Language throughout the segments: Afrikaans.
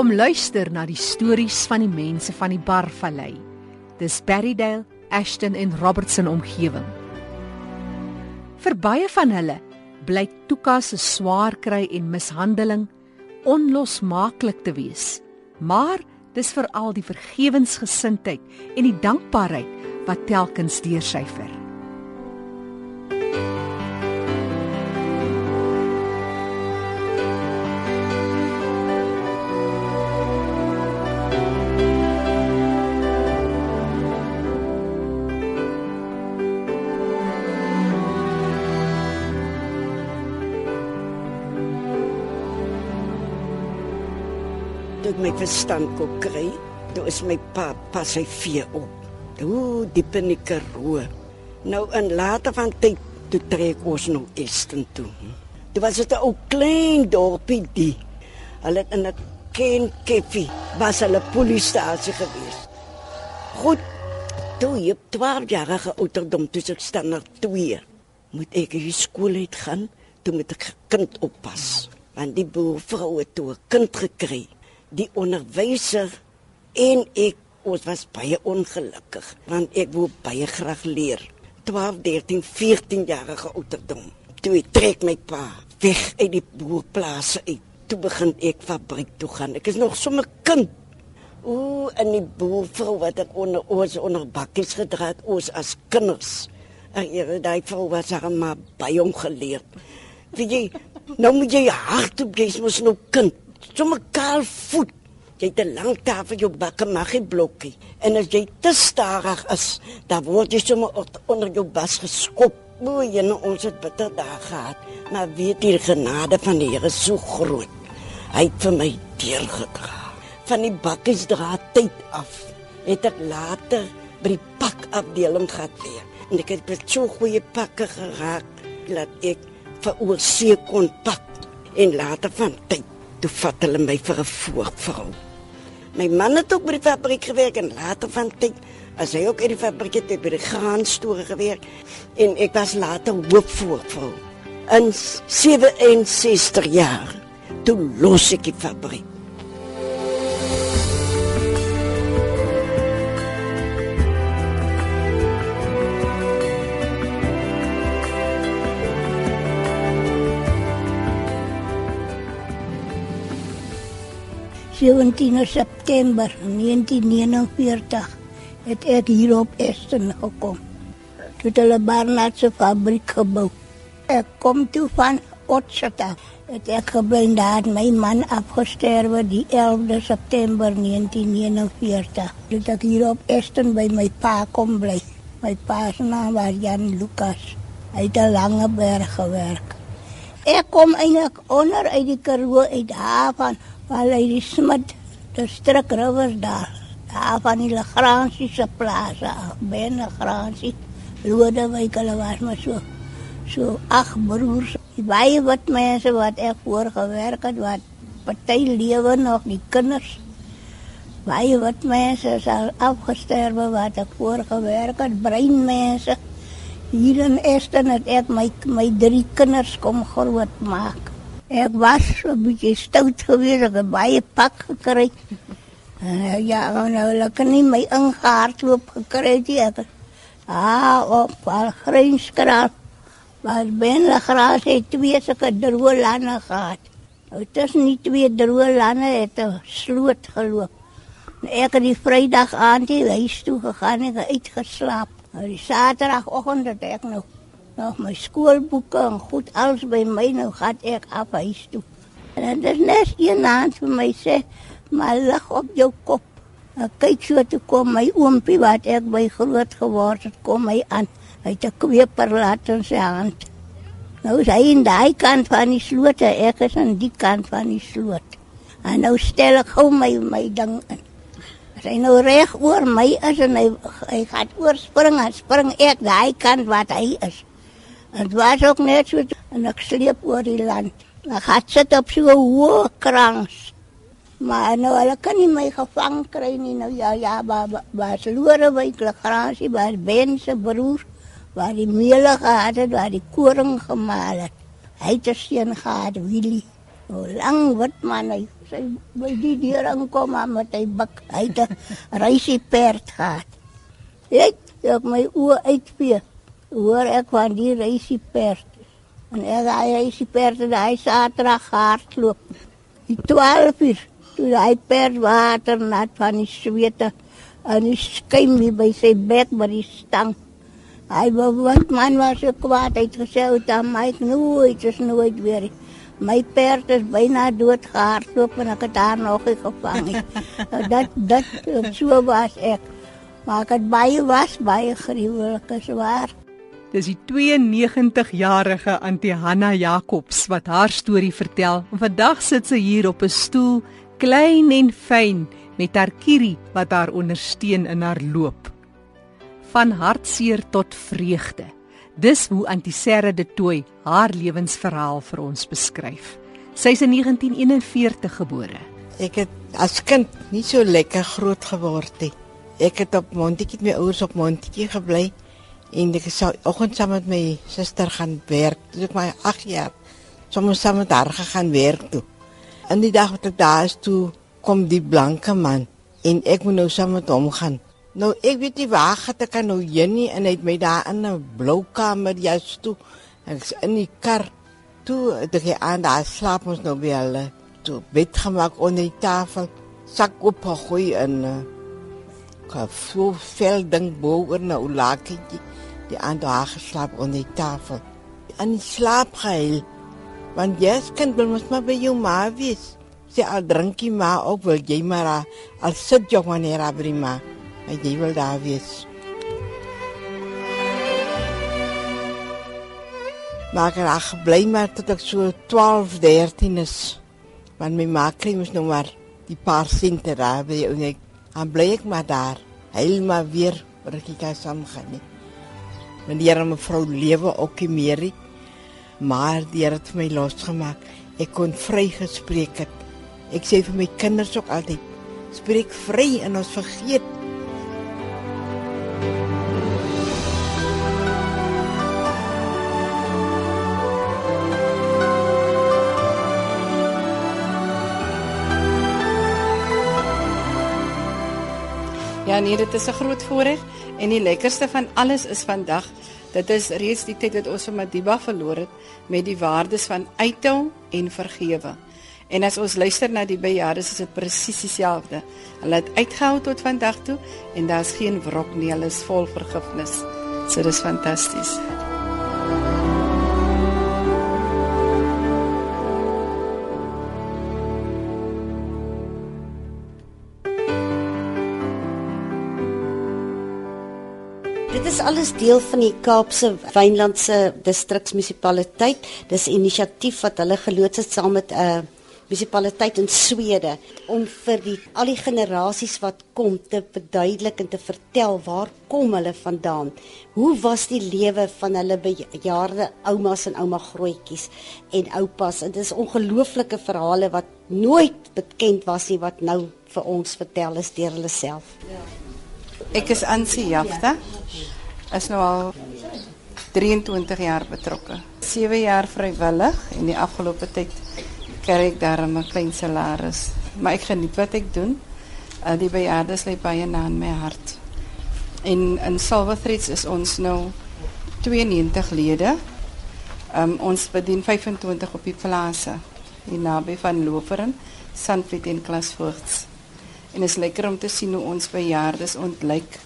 Kom luister na die stories van die mense van die Barvallei. Dis Berrydale, Ashton en Robertson omgewing. Vir baie van hulle bly Tuka se swaar kry en mishandeling onlosmaaklik te wees. Maar dis veral die vergewensgesindheid en die dankbaarheid wat telkens deursyfer. Toe ek my verstand kon kry, toe is my pa pas sy vee op. Ooh, diep in die Karoo. Nou in later van tyd toe trek ons nou Esten toe. Dit was dit 'n ou klein dorpie die. Hulle in 'n ken keffie was hulle polisiestasie gewees. Goed. Toe jy 12 jarige ouderdom toe ek staan na 2. Moet ek hier skool uit gaan, toe moet ek kind oppas. Want die boervrou het toe kind gekry die onderwyser en ek ons was baie ongelukkig want ek wou baie graag leer. 12 13 14 jarige ouderdom. Toe ek trek my pa weg uit die boerplase uit toe begin ek fabriek toe gaan. Ek is nog sommer kind. O en die boervrou wat ek onder ons onder bakkies gedra het ons as kinders. En ihre daai vrou was haar maar baie ongeleerd. Weet jy nou moet jy hard op jy mos nou kind sommer kaal voet. Jy het 'n lang tafel jou bakke mag nie blokkie. En as jy te stadig is, dan word jy sommer onder jou bas geskop. Jy nou ons het bitter dae gehad. Maar weet die genade van die Here so groot. Hy het vir my deurgedra. Van die bakkies dra tyd af. Het ek later by die pakafdeling gehad weer. En ek het met so goeie pakke geraak dat ek vir oorsee kon pak en later van tyd toe vat hulle my vir 'n voorvrou. My man het ook by die fabriek gewerk en later van tyd as hy ook in die fabriek het by die graanstore gewerk en ek was later hoofvoorvrou. In 67 jaar toe los ek die fabriek. 17 September 1949 het ek hier op Esten gekom. Toe hulle Barnard se fabriek gebou. Ek kom toe van Otchata. Het ek gebly daar my man afgesterwe die 11de September 1949. Toe ek hier op Esten by my pa kom bly. My pa se naam was Jan Lukas. Hy het 'n lange berg gewerk. Ek kom eintlik onder uit die Karoo uit van Waar hy die smid, die strik rivers daar. Daar van die Lagransie se plase, binne Lagransie. Lode wyk hulle was maar so so ag broers. Die baie wat mense wat ek voor gewerk het wat party lewe nog die kinders. Baie wat mense sal afgesterwe wat ek voor gewerk het, breinmense. Hier in Esten het ek my my drie kinders kom groot maak. Ek was 'n bietjie stout geweest, ek het baie pak gekry. Uh, ja, nou lekker nie my ingehardloop gekry nie. Ek ah, op al grynskraal. Maar binne gras het twee sulke droë lande gehad. Nou tussen die twee droë lande het 'n sloot geloop. Ek het die Vrydag aand hier huis toe gegaan en uitgeslaap. Nou die Saterdagoggend het ek nog nog my skoolboeke en goed alles by my nou gaan ek af huis toe. En dit is net een aand vir my sê, maar lig op jou kop. Ek kyk so toe kom my oompie wat ek by groot geword het, kom my aan. Hy het 'n kweper laat in sy hand. Nou is hy in daai kant van die sloot, ek is aan die kant van die sloot. En nou stel ek gou my my ding in. As hy nou reg oor my is en hy hy gaan oorspring, dan spring ek daai kant wat hy is. Het was ook net zo. En ik sliep oor die land. Dan gaat zitten op zo'n hoge krans. Maar nou, hulle kan nie my gevang kry nie. Nou ja, ja, maar was Lorewyk, Lagransie, was Ben se broer, waar die meele gehad het, waar die koring gemaal het. Hy het 'n seun gehad, Willie. 'n Lang wit man hy sy by die deur aankom maar met hy bak hy het 'n reisie perd gehad. Ek ek my oë uitvee. Hoor ek van die reisie perd. En hy reisie perd en hy saterdag hardloop. Die 12 uur toe hy perd water nat van die swete en hy skuim wie by sy bek met die stang. Hy wou want man was so kwaad hy het gesê dat my nooit is nooit weer. My perd is byna dood gehardloop en ek het haar nog nie gevang nie. dat dat so was ek. Maar ek het baie was baie gruwelik is waar. Dis die 92-jarige Antie Hanna Jacobs wat haar storie vertel. Vandag sit sy hier op 'n stoel, klein en fyn, met haar kierie wat haar ondersteun in haar loop. Van hartseer tot vreugde. Dis hoe Antiserre de Tooi haar lewensverhaal vir ons beskryf. Sy is in 1941 gebore. Ek het as kind nie so lekker groot geword nie. Ek het op Montetjie met my ouers op Montetjie gebly en ek sou oggend saam met my suster gaan werk. Toe ek my 8 jaar soms saam met haar gegaan werk toe. In die dag wat ek daar is toe kom die blanke man en ek moet nou saam met hom gaan. Nou ek weet nie waar gaan ek nou heen nie en hy het my daar in 'n blou kamer jas toe. Ek is in die kar toe het ek aan daar slaap ons nou weer hulle toe bed gemaak onder die tafel. Sak op gooi in 'n uh, kafo vel ding bo oor na ulakie die aan daar geslaap onder die tafel. In slaap gehuil. Want jy kind wil mos maar by jou ma wees sy al drinkie maar ook wil jy maar al sit jy wanneer abri maar jy wil daar wees. Maar ek het gebly maar tot ek so 12, 13 is. Want my ma kry mos nou maar die paar sente daar by en ek aan bly ek maar daar. Heil maar weer vir ek kan saam gaan nie. Meneer en mevrou lewe ook nie meer nie. Maar die Here het my losgemaak. Ek kon vry gespreek het. Ek sê vir my kinders ook altyd, spreek vry en ons vergeet. Ja nee, dit is 'n groot voorreg en die lekkerste van alles is vandag Dit is reeds die tyd wat ons vir Madiba verloor het met die waardes van uithou en vergewe. En as ons luister na die bejaardes, is dit presies dieselfde. Hulle het uitgehou tot vandag toe en daar's geen wrok nie, hulle is vol vergifnis. So dis fantasties. Alles deel van die Kaapse Wynlandse distriksmunisipaliteit. Dis 'n inisiatief wat hulle geloods het saam met 'n uh, munisipaliteit in Swede om vir die al die generasies wat kom te verduidelik en te vertel waar kom hulle vandaan. Hoe was die lewe van hulle bejaarde oumas en ouma grootjies en oupas? Dit is ongelooflike verhale wat nooit bekend was nie wat nou vir ons vertel is deur hulle self. Ja. Ek is Ansie Jafta. Is nou al 23 jaar betrokke. 7 jaar vrywillig en die afgelope tyd kry ek daarom 'n klein salaris, maar ek geniet wat ek doen. Uh, die bejaardes lê baie na in my hart. En in Silverthreads is ons nou 92 lede. Um, ons bedien 25 op die plase hier naby van Loperen, Sandvliet en Klasvoorts. En is lekker om te sien hoe ons bejaardes ontlyk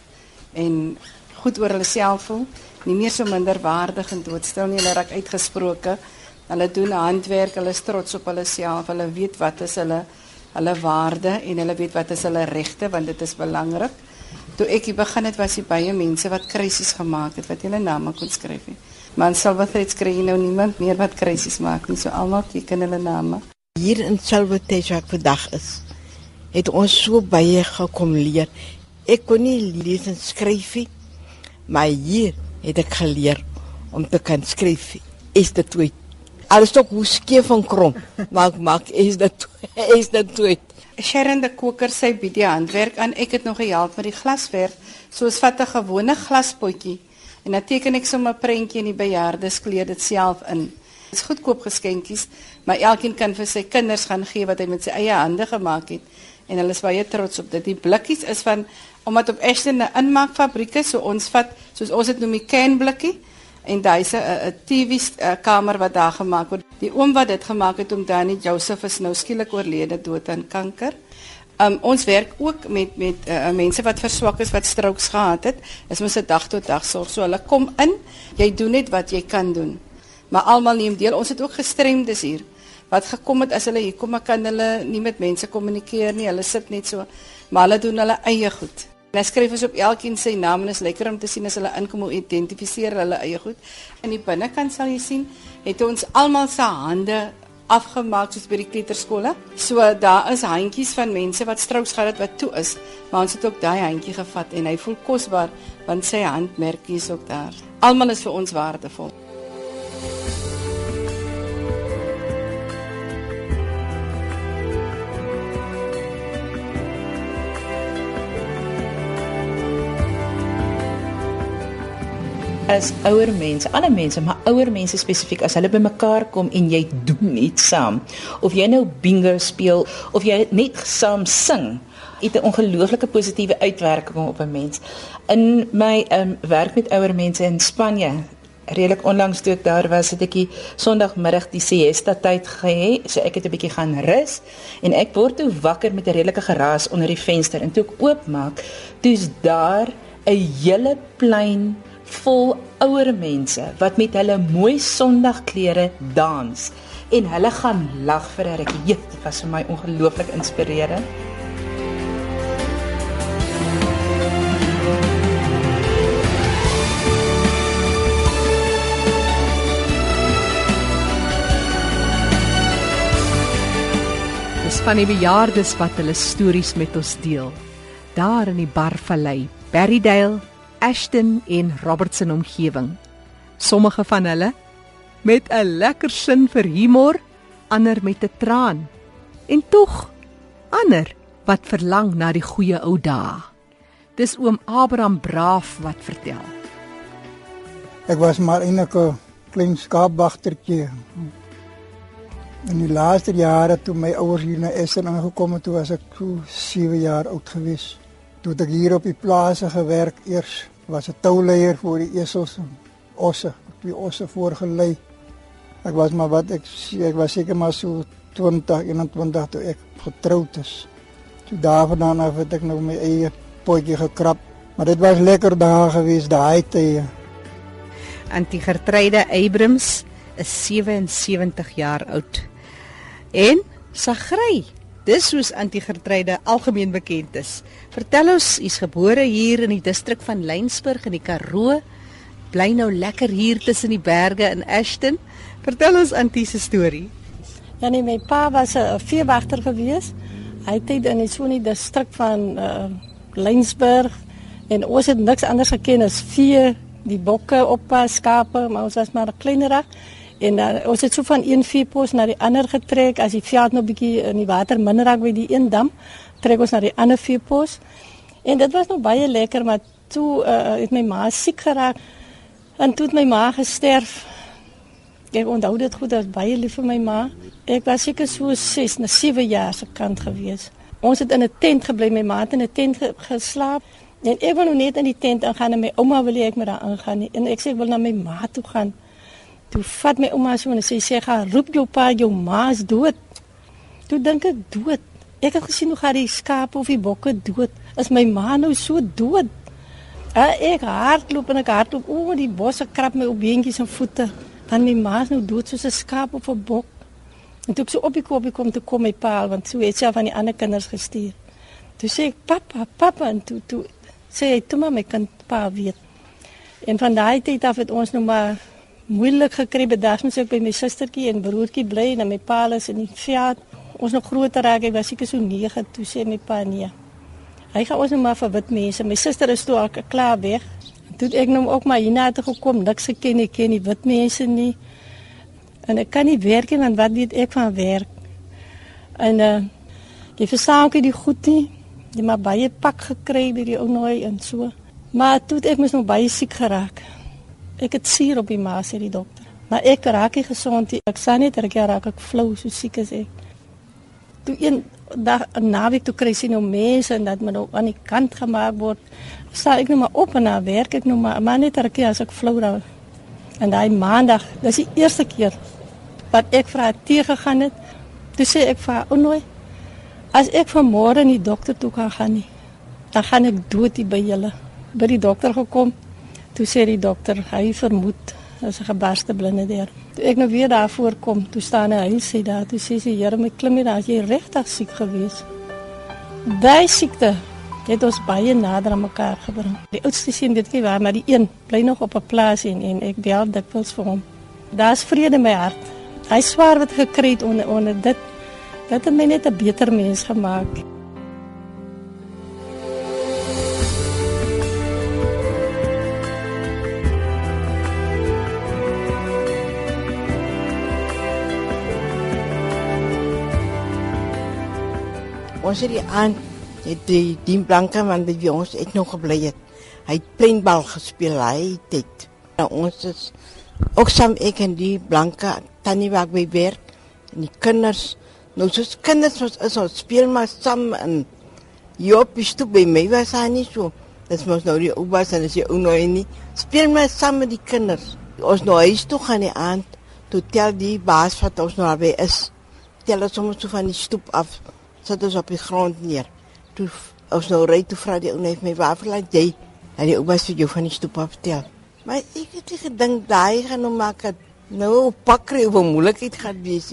en goed oor hulle self voel, nie meer so minderwaardig en doodstil nie, hulle raak uitgesproke. Hulle doen handwerk, hulle is trots op hulle self. Hulle weet wat is hulle hulle waarde en hulle weet wat is hulle regte want dit is belangrik. Toe ek hier begin het was hier baie mense wat krisis gemaak het wat hulle name kon skryf. Maar in Salvatore skryf nou niemand meer wat krisis maak nie. So almal teken hulle name. Hier in Salvatore waar ek vandag is, het ons so baie gekom leer. Ek kon nie lees en skryf nie, maar hier het ek geleer om te kan skryf. Is dit twee alles toch hoe skeef en krom. Maak maak is dit is dit toe. Sharon de koker sy bied die handwerk aan. Ek het nog gehelp met die glaswerk. Soos vat 'n gewone glaspotjie en dan teken ek sommer 'n prentjie in die bejaardes kleed dit self in. Dit is goedkoop geskenkies, maar elkeen kan vir sy kinders gaan gee wat hy met sy eie hande gemaak het en hulle is baie trots op dit. Die blikkies is van omdat op Ashton 'n inmaakfabriek is, so ons vat soos ons dit noem die can blikkie en daai se 'n TV kamer wat daar gemaak word. Die oom wat dit gemaak het om Danny Joseph is nou skielik oorlede dood aan kanker. Um, ons werk ook met met uh, mense wat verswak is wat strokes gehad het. Is mos 'n dag tot dag sorg. So hulle kom in, jy doen net wat jy kan doen. Maar almal neem deel. Ons het ook gestremdes hier wat gekom het as hulle hier kom, kan hulle nie met mense kommunikeer nie. Hulle sit net so, maar hulle doen hulle eie goed. En hy skryf ons op elkeen sy naam en is lekker om te sien as hulle inkom om identifiseer hulle eie goed. In die binnekant sal jy sien, het ons almal se hande afgemaak soos by die kleuterskole. So daar is handjies van mense wat strous gehad het wat toe is, maar ons het ook daai handjie gevat en hy voel kosbaar want sy handmerkie is ook daar. Almal is vir ons waardevol. As ouer mense, alle mense, maar ouer mense spesifiek as hulle bymekaar kom en jy doen iets saam, of jy nou bingo speel of jy net saam sing, het 'n ongelooflike positiewe uitwerking op 'n mens. In my um, werk met ouer mense in Spanje, redelik onlangs toe ek daar was, het ek die Sondagmiddag die siesta tyd gehê, so ek het 'n bietjie gaan rus en ek word toe wakker met 'n redelike geraas onder die venster en toe ek oopmaak, toe's daar 'n hele plein vol ouer mense wat met hulle mooi Sondagklere dans en hulle gaan lag vir 'n rukkie. Dit was vir my ongelooflik inspirerend. Dis van die bejaardes wat hulle stories met ons deel. Daar in die Barvallei, Berrydale Ashton en Robertson omgewing. Sommige van hulle met 'n lekker sin vir humor, ander met 'n traan. En tog ander wat verlang na die goeie ou dae. Dis oom Abraham Braaf wat vertel. Ek was maar eintlik 'n klein skaapwagtertjie. In die laaste jare toe my ouers hier na Essen aangekom het, toe was ek so 7 jaar oud gewees. Toe het ek hier op die plase gewerk eers was 'n touleier vir die esels en osse, die osse voorgelei. Ek was maar wat ek ek was seker maar so 20 21 toe ek getroud is. Toe daarvandaan af het ek nou my eie potjie gekrap, maar dit was lekker dae gewees daai tye. Antigertryde Abrams is 77 jaar oud. En Sagry Dis soos antigertryde algemeen bekend is. Vertel ons, u's gebore hier in die distrik van Lensburg in die Karoo. Bly nou lekker hier tussen die berge in Ashton. Vertel ons antie se storie. Ja nee, my pa was 'n veewagter gewees. Hy het in die so 'n distrik van uh Lensburg en ons het niks anders geken as vee, die bokke oppas, skape, maar ons was maar 'n kleinerig. En dan ons het so van een veepos na die ander getrek as die veld nou bietjie in die water minder raak by die een dam, trek ons na die ander veepos. En dit was nog baie lekker, maar toe uh, het my ma siek geraak en toe het my ma gesterf. Ek onthou dit goed, dat baie lief vir my ma. Ek was seker so 6 na 7 jaar se kant gewees. Ons het in 'n tent gebly, my ma het in 'n tent ge geslaap. En ek wou nou net in die tent ingaan en my ouma wil hê ek moet daar ingaan en ek sê ek wil na my ma toe gaan. Toe vat my ouma so en sê sê gaan roep jou pa jou ma's dood. Toe dink ek dood. Ek het gesien hoe gaan die skape of die bokke dood. Is my ma nou so dood? Uh, ek hardloop en ek hardloop. O, die bosse krap my op beentjies en voete. Dan my ma's nou dood soos 'n skaap of 'n bok. En toe ek so op die kop kom te kom my pa want so het sy van die ander kinders gestuur. Toe sê ek pappa, pappa en toe toe sê hy toe maar my kind pa weet. En van daai tyd af het ons nou maar moeilik gekry bedag moet ek by my sustertjie en broertjie bly en my pa is in die Fiat. Ons nog groter raak, ek was seker so 9 toe sê my pa nee. Hy gaan ons nou maar vir wit mense. My suster is toe al klaar weg. Toe ek nou ook maar hierna toe gekom, niks geken nie, ken nie wit mense nie. En ek kan nie werk nie want wat weet ek van werk? En uh jy verstaan ook die goed nie. Jy maar baie pak gekry by die ou nooi en so. Maar toe ek mos nog baie siek geraak. Ek het suur op die maas sê die dokter. Maar ek raak nie gesond nie. Ek sien net ek raak ek flou, so siek is ek. Toe een dag 'n naweek toe kry sien nou mense en dat my nou aan die kant gemaak word. Sta ek nou maar op en na werk ek nou maar maar net ek as ek flou raak. En daai maandag, dis die eerste keer wat ek vir haar tee gegaan het. Toe sê ek vir haar, "O nee, as ek vanmôre in die dokter toe kan gaan nie, dan gaan ek dood hier by julle." By die dokter gekom. Toe sê die dokter, hy vermoed as 'n gebarste blinde deur. Toe ek nou weer daar voorkom, toe staan hy, hy sê daar, toe sê sy, "Here, my klim hier, as jy regtig siek gewees." Daai siekte het ons baie nader aan mekaar gebring. Die oudste seun weet jy waar, maar die een bly nog op 'n plaas en en ek bel dikwels vir hom. Daar's vrede in my hart. Hy swaar wat gekry het onder onder dit. Dit het my net 'n beter mens gemaak. Ons het die aan het die die blanke man by ons ek nog gebly het. Hy het pleinbal gespeel hy het. Nou ons is ook saam ek en die blanke tannie wat by werk en die kinders nou soos kinders ons is ons speel maar saam en Joop is toe by my was hy nie so. Dit mos nou die oupas en as jy ou nou nie speel maar saam met die kinders. Ons nou huis toe gaan die aand toe tel die baas wat ons nou by is. Tel ons soms so van die stoep af. Sit ons op die grond neer. Toe ons nou ry toe vra die ou net my waarvoor laat jy? En die oupas vir jou van die stoep af tel. Maar ek het nie gedink daai gaan nou maak het nou pakry of 'n moeilikheid gaan wees.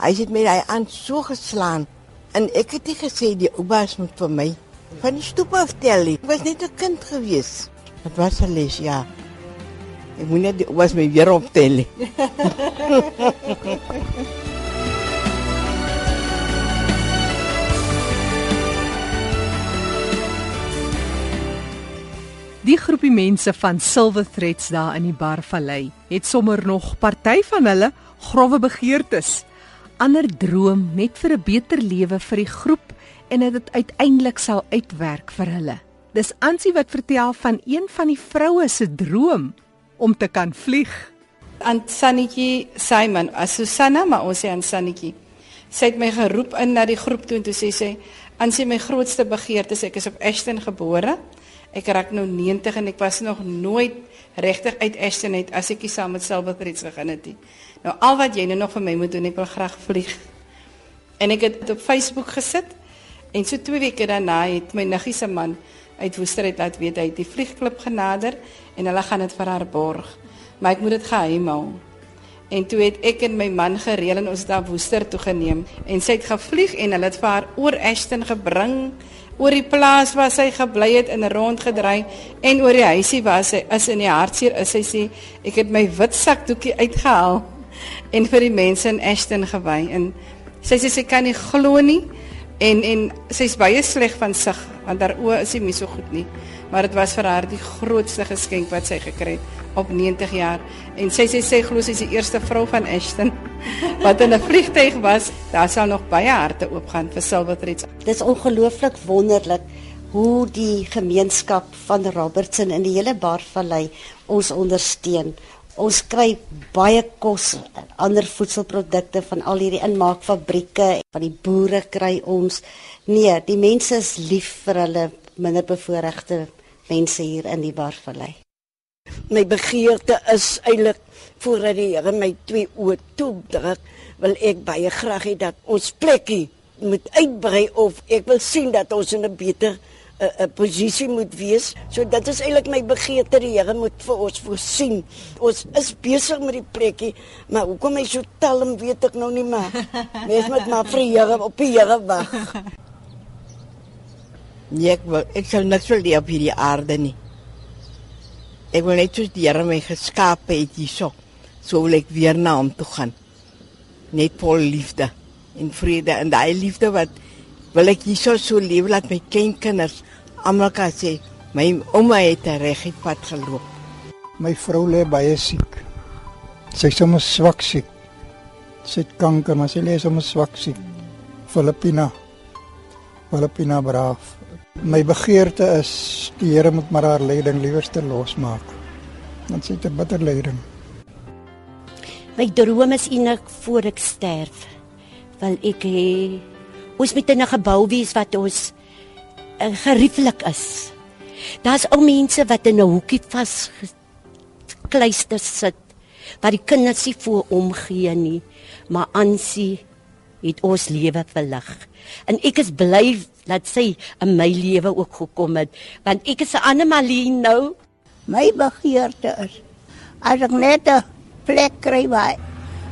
Hy het my daai aan so geslaan en ek het nie gesê die oupas moet vir my van die stoep af tel nie. Ek was net 'n kind gewees. Dit was 'n les, ja. Ek moet net die oupas my weer optel nie. Die groepie mense van Silver Threads daar in die Barvallei het sommer nog party van hulle grouwe begeertes. Ander droom net vir 'n beter lewe vir die groep en dit uiteindelik sal uitwerk vir hulle. Dis Ansie wat vertel van een van die vroue se droom om te kan vlieg. Ant Sannetjie Simon, as Susanna, maar ons sê aan Sannetjie. Sy het my geroep in na die groep toe en toe sê sy, "Ansie, my grootste begeerte is ek is op Ashton gebore." Ek raak nou 90 en ek was nog nooit regtig uit Ashton uit as ek saam met Silverthreads gegaan het nie. Nou al wat jy nou nog vir my moet doen, ek wil graag vlieg. En ek het dit op Facebook gesit en so 2 weke daarna het my niggie se man uit Woester uit laat weet hy het die vliegklub genader en hulle gaan dit vir haar borg. Maar ek moet dit geheim hou. En toe het ek en my man gereël en ons het daar Woester toe geneem en sy het gevlieg en hulle het vir haar oor Ashton gebring oor die plaas waar sy gebly het in 'n rondgedry en oor die huisie waar sy is in die hartseer is sy sê ek het my wit sakdoekie uitgehaal en vir die mense in Ashton gewy en sy sê sy kan nie glo nie en en sy's baie sleg van sig want haar oë is nie so goed nie. Maar dit was vir haar die grootste geskenk wat sy gekry het op 90 jaar en sy sê sy glo sy is die eerste vrou van Ashton wat in 'n vliegtyg was daar sal nog baie harte oopgaan vir Silverthreads Dis ongelooflik wonderlik hoe die gemeenskap van Robertson in die hele Barvallei ons ondersteun. Ons kry baie kos, ander voedselprodukte van al hierdie inmaakfabrieke, van die boere kry ons. Nee, die mense is lief vir hulle minderbevoorregte mense hier in die Barvallei. My begeerte is eintlik voordat die Here my twee oë toedruk, wil ek baie graag hê dat ons plekkie moet uitbrei of ek wil sien dat ons in 'n beter 'n uh, uh, posisie moet wees. So dit is eintlik my begeerte die Here moet vir ons voorsien. Ons is besig met die plekkie, maar hoekom hy so talm weet ek nou nie maar. Mens moet maar vir die Here op die Here wag. Nee, ek wil ek sal net wil op hierdie aarde nie. Ek wil net soos die Here my geskaap het hierso. So wil ek weer na hom toe gaan. Net vol liefde en vrede en daai liefde wat wil ek hierso so lewe laat my kleinkinders almal kan sê my ouma het reg op pad geloop. My vrou lê baie siek. Sy is sommer swak siek. Sy het kanker, maar sy lê sommer swak siek. Filippina. Filippina braaf. My begeerte is die Here moet maar haar lyding liewerste losmaak. Want sy het 'n bitter lyding. My droom is eintlik voor ek sterf. Wil ek hê ons moet 'n gebou wees wat ons uh, gerieflik is. Daar's ou mense wat in 'n hoekie vas kleister sit wat die kinders nie voor omgee nie, maar aansie het ons lewe verlig. En ek is bly dat sy in my lewe ook gekom het, want ek is 'n ander Malien nou. My begeerte is as ek net 'n plek kry waar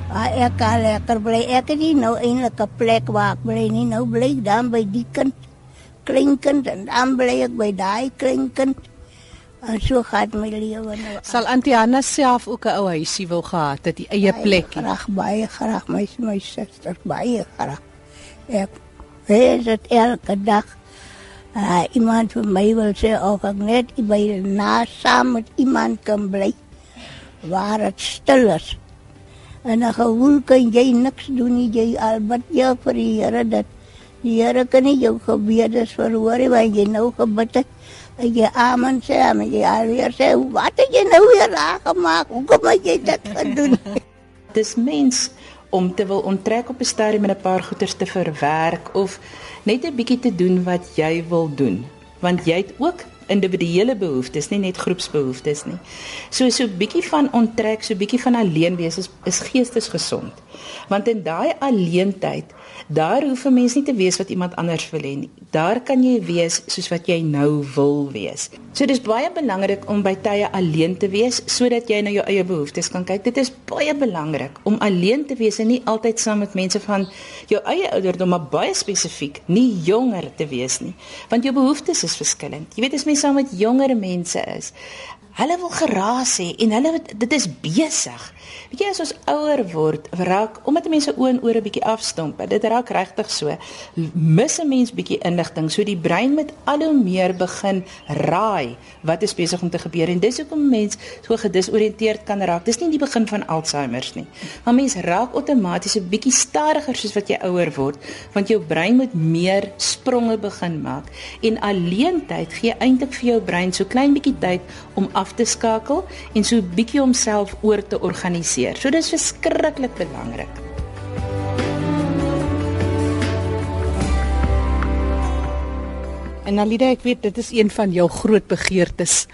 waar ek kan lekker bly. Ek het nie nou eintlik 'n plek waar ek bly nie. Nou bly ek dan by die kind, klein kind en dan bly ek by daai klein kind. En so gaan my lewe nou. Sal Antiana self ook 'n ou huisie wil gehad het, die eie plekkie. Graag baie graag my my suster baie graag. Ek weet dit elke dag. Uh, iemand vir my wil sê of ek net by na saam met iemand kan bly waar dit stil is. En dan gewoon kan jy niks doen nie, jy al wat jy vir die Here dat die Here kan nie jou gebede verhoor nie, want jy nou gebid het. En jy amen sê, en jy alweer sê, wat het jy nou weer raak gemaak? Hoekom het jy dit gedoen? Dis mens om te wil onttrek op 'n stadium en 'n paar goeders te verwerk of net 'n bietjie te doen wat jy wil doen, want jy het ook individuele behoeftes, nie net groepsbehoeftes nie. So so 'n bietjie van onttrek, so 'n bietjie van alleen wees is is geestesgesond. Want in daai alleentyd, daar hoef 'n mens nie te wees wat iemand anders wil hê nie. Daar kan jy wees soos wat jy nou wil wees. So dis baie belangrik om by tye alleen te wees sodat jy na jou eie behoeftes kan kyk. Dit is baie belangrik om alleen te wees en nie altyd saam met mense van jou eie ouderdom maar baie spesifiek nie jonger te wees nie. Want jou behoeftes is verskillend. Jy weet as mens saam met jonger mense is, Hulle wil geraas hê en hulle dit is besig. Weet jy as ons ouer word, raak omdat mense oë en ore bietjie afstomp. Dit raak regtig so. Mis 'n mens bietjie inligting. So die brein met al hoe meer begin raai wat is besig om te gebeur en dis hoekom mens so gedisoriënteerd kan raak. Dis nie die begin van Alzheimer nie. Maar mens raak outomaties 'n bietjie stadiger soos wat jy ouer word, want jou brein moet meer spronge begin maak. En alleentyd gee eintlik vir jou brein so klein bietjie tyd om af te skakel en so bietjie homself oor te organiseer. So dis verskriklik belangrik. En Alida, ek weet dit is een van jou groot begeertes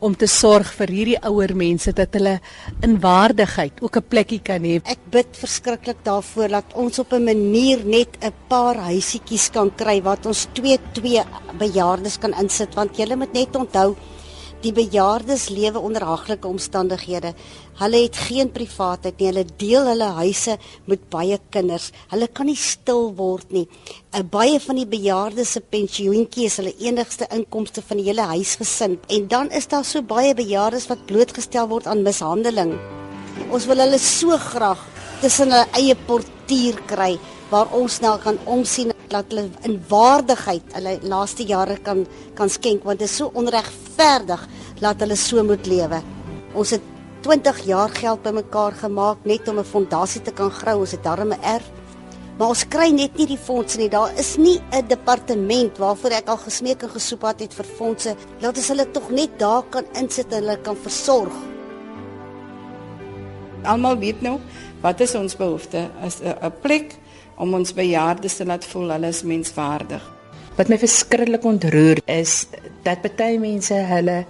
om te sorg vir hierdie ouer mense dat hulle in waardigheid ook 'n plekkie kan hê. Ek bid verskriklik daarvoor dat ons op 'n manier net 'n paar huisietjies kan kry wat ons twee twee bejaardes kan insit want jy moet net onthou Die bejaardes lewe onder haglike omstandighede. Hulle het geen privaatheid nie. Hulle deel hulle huise met baie kinders. Hulle kan nie stil word nie. 'n Baie van die bejaardes se pensioentjie is hulle enigste inkomste van die hele huisgesin. En dan is daar so baie bejaardes wat blootgestel word aan mishandeling. Ons wil hulle so graag tussen hulle eie portuier kry waar ons nou kan omsien dat hulle in waardigheid hulle laaste jare kan kan skenk want dit is so onregverdig dat hulle so moet lewe. Ons het 20 jaar geld bymekaar gemaak net om 'n fondasie te kan grou. Ons het darm 'n erf. Maar ons kry net nie die fondse nie. Daar is nie 'n departement waarvoor ek al gesmeek en gesoek het vir fondse. Laat ons hulle tog net daar kan insit en hulle kan versorg. Almal weet nou wat is ons behoefte? Is 'n plek om ons bejaardes te laat voel hulle is menswaardig. Wat my verskriklik ontroer is dat baie mense hulle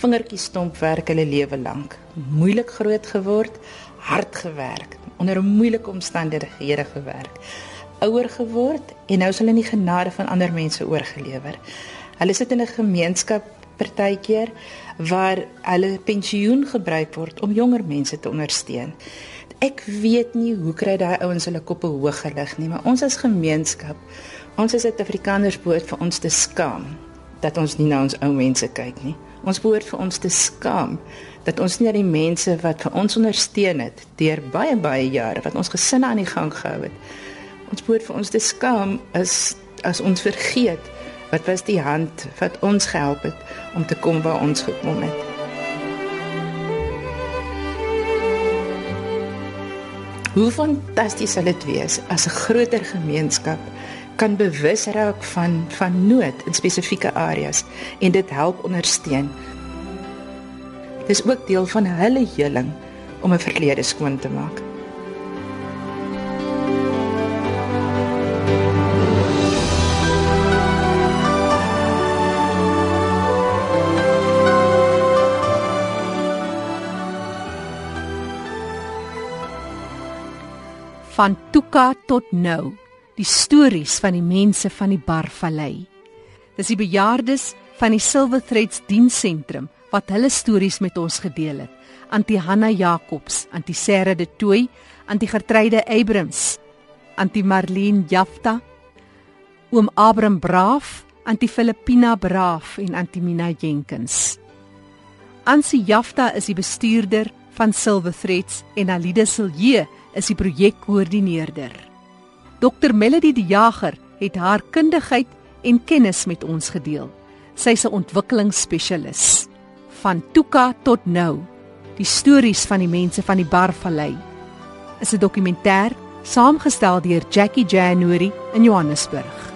vingertjies stomp werk hulle lewe lank. Moeilik groot geword, hard gewerk, onder moeilike omstandighede gewerk. Ouer geword en nou is hulle nie genade van ander mense oorgelewer. Hulle sit in 'n gemeenskap partykeer waar hulle pensioen gebruik word om jonger mense te ondersteun. Ek weet nie hoe kry daai ouens hulle koppe hoog gelig nie, maar ons as gemeenskap, ons as Suid-Afrikaners behoort vir ons te skaam dat ons nie na ons ou mense kyk nie. Ons behoort vir ons te skaam dat ons nie na die mense wat vir ons ondersteun het deur baie baie jare wat ons gesinne aan die gang gehou het. Ons behoort vir ons te skaam as as ons vergeet wat was die hand wat ons gehelp het om te kom waar ons gekom het. Hoe fantasties sal dit wees as 'n groter gemeenskap kan bewus raak van van nood in spesifieke areas en dit help ondersteun. Dis ook deel van hulle heling om 'n verlede skoon te maak. van Tuka tot nou Die stories van die mense van die Barvallei. Dis die bejaardes van die Silver Threads diensentrum wat hulle stories met ons gedeel het. Antie Hanna Jacobs, Antie Sarah de Tooi, Antie Gertruide Abrams, Antie Marlene Jafta, Oom Abram Braaf, Antie Filippina Braaf en Antie Mina Jenkins. Ansie Jafta is die bestuurder van Silver Threads en Alida Silje is die projekkoördineerder. Dr Melody die Jager het haar kundigheid en kennis met ons gedeel. Sy's 'n ontwikkelingsspesialis. Van Tuka tot nou, die stories van die mense van die Barvallei. Is 'n dokumentêr saamgestel deur Jackie January in Johannesburg.